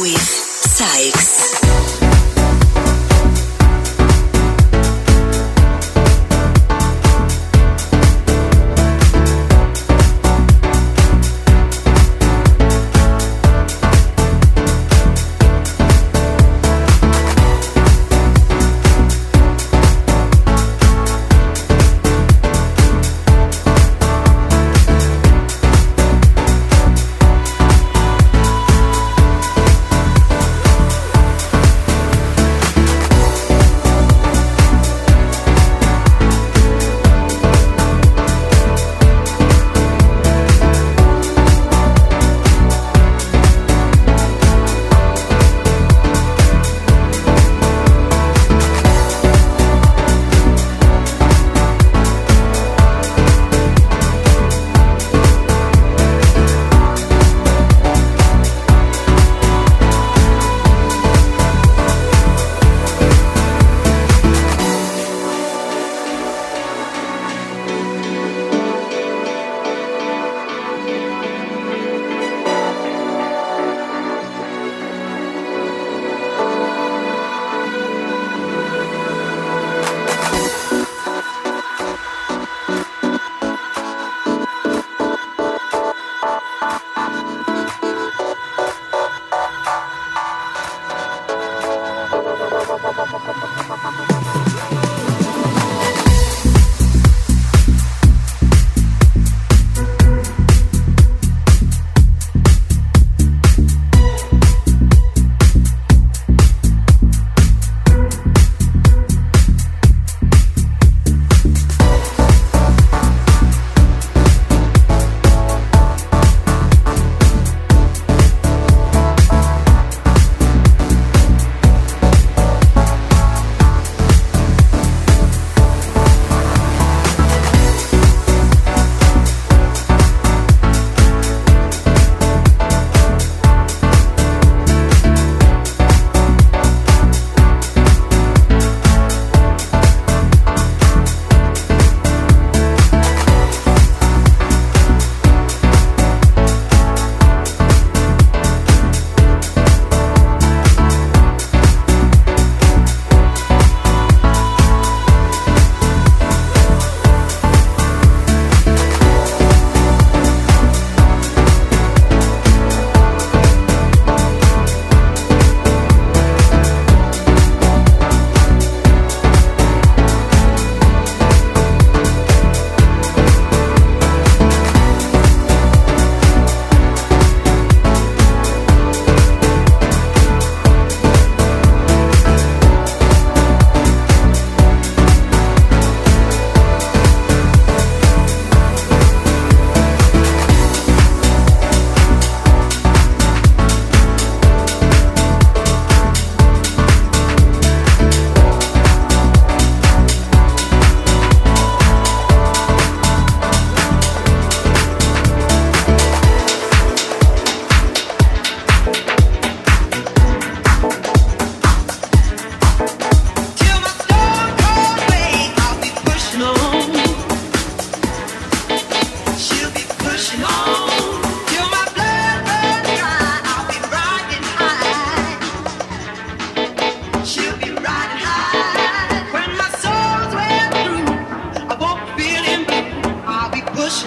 With Sykes.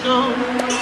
No.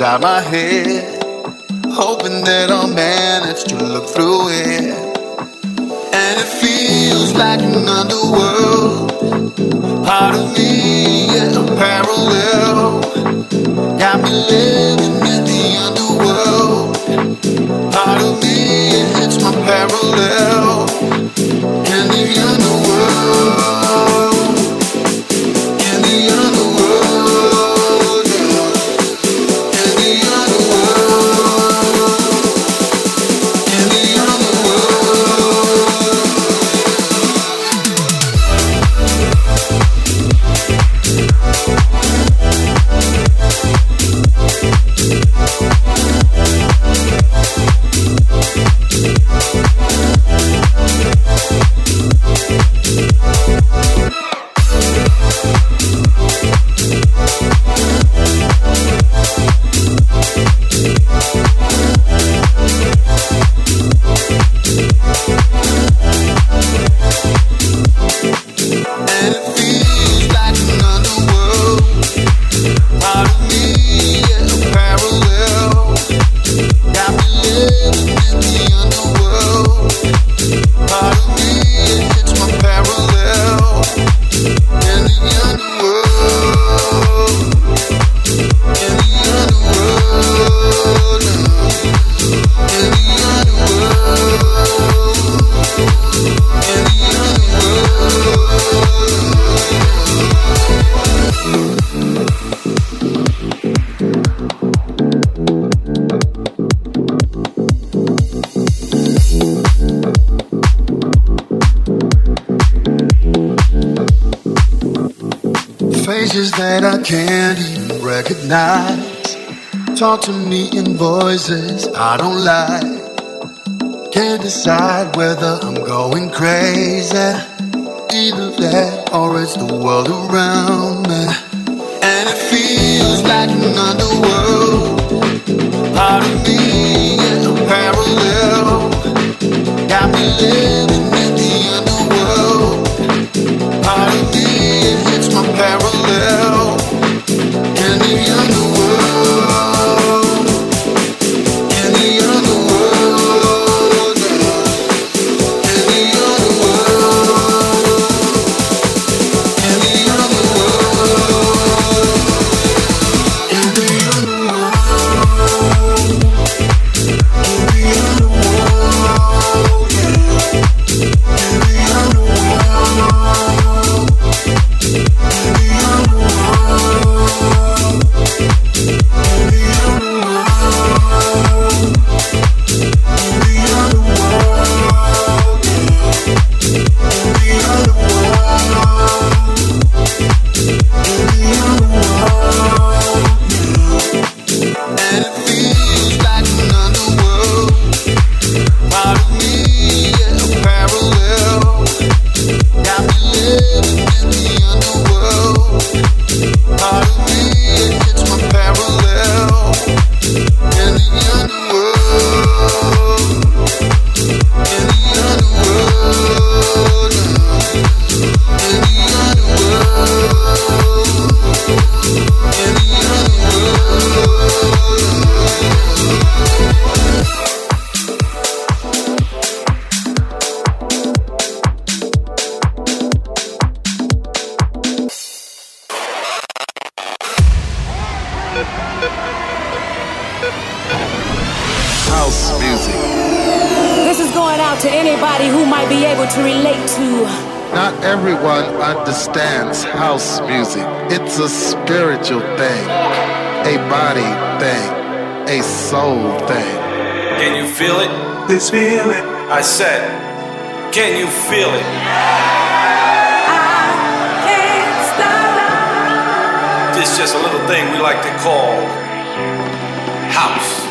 Inside my head. Hoping that I'll manage to look through it. Talk to me in voices I don't like. Can't decide whether I'm going crazy. Either that or it's the world around me. And it feels like an underworld. Part of me is a parallel. Got me living this feeling. I said, can you feel it? This is just a little thing we like to call house.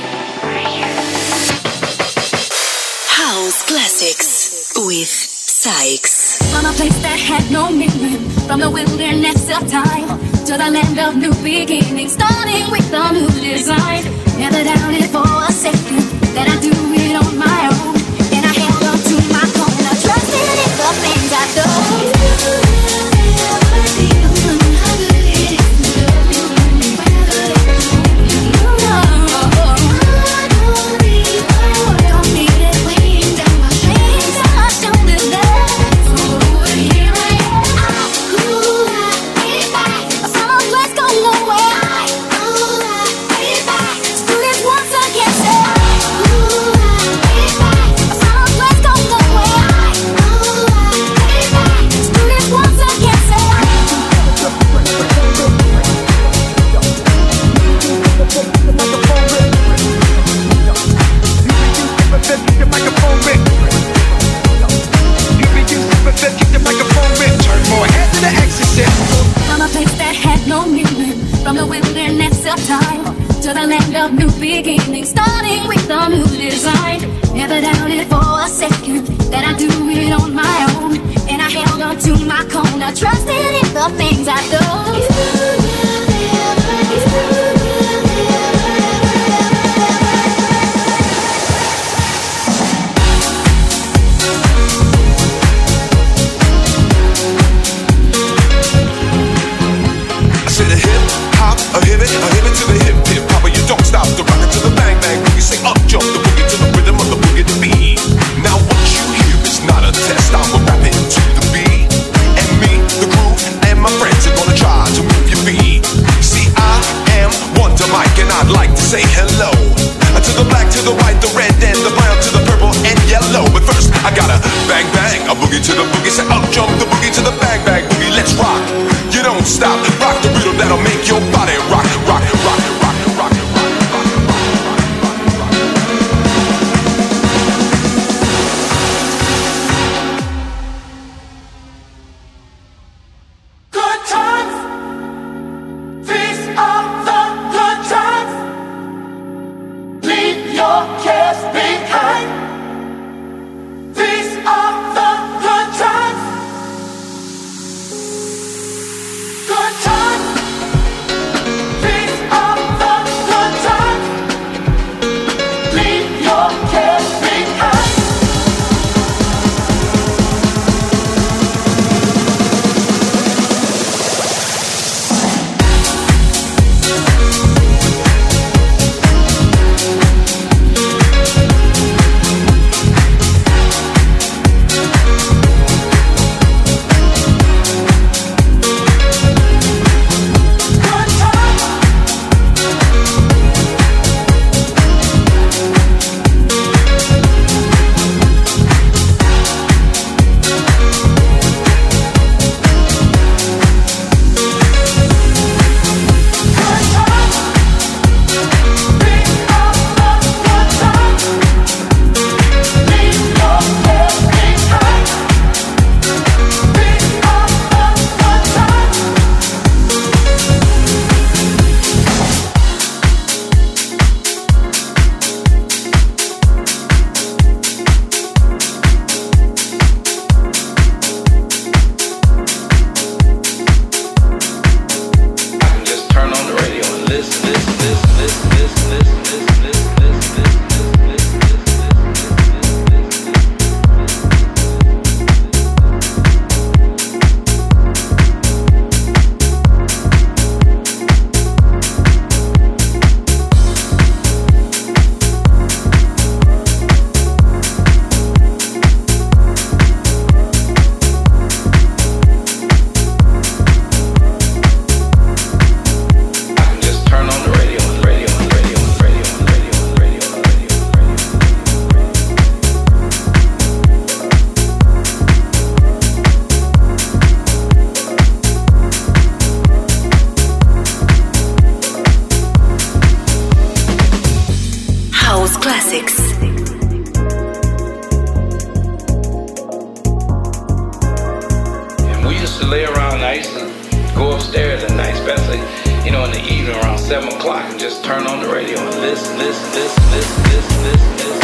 House classics with Sykes. From a place that had no meaning, from the wilderness of time to the land of new beginnings, starting with a new design. Never doubted for a second that I do it on my own. And I held up to my corner, trusting in the things I do. this, this, this, this, this, this.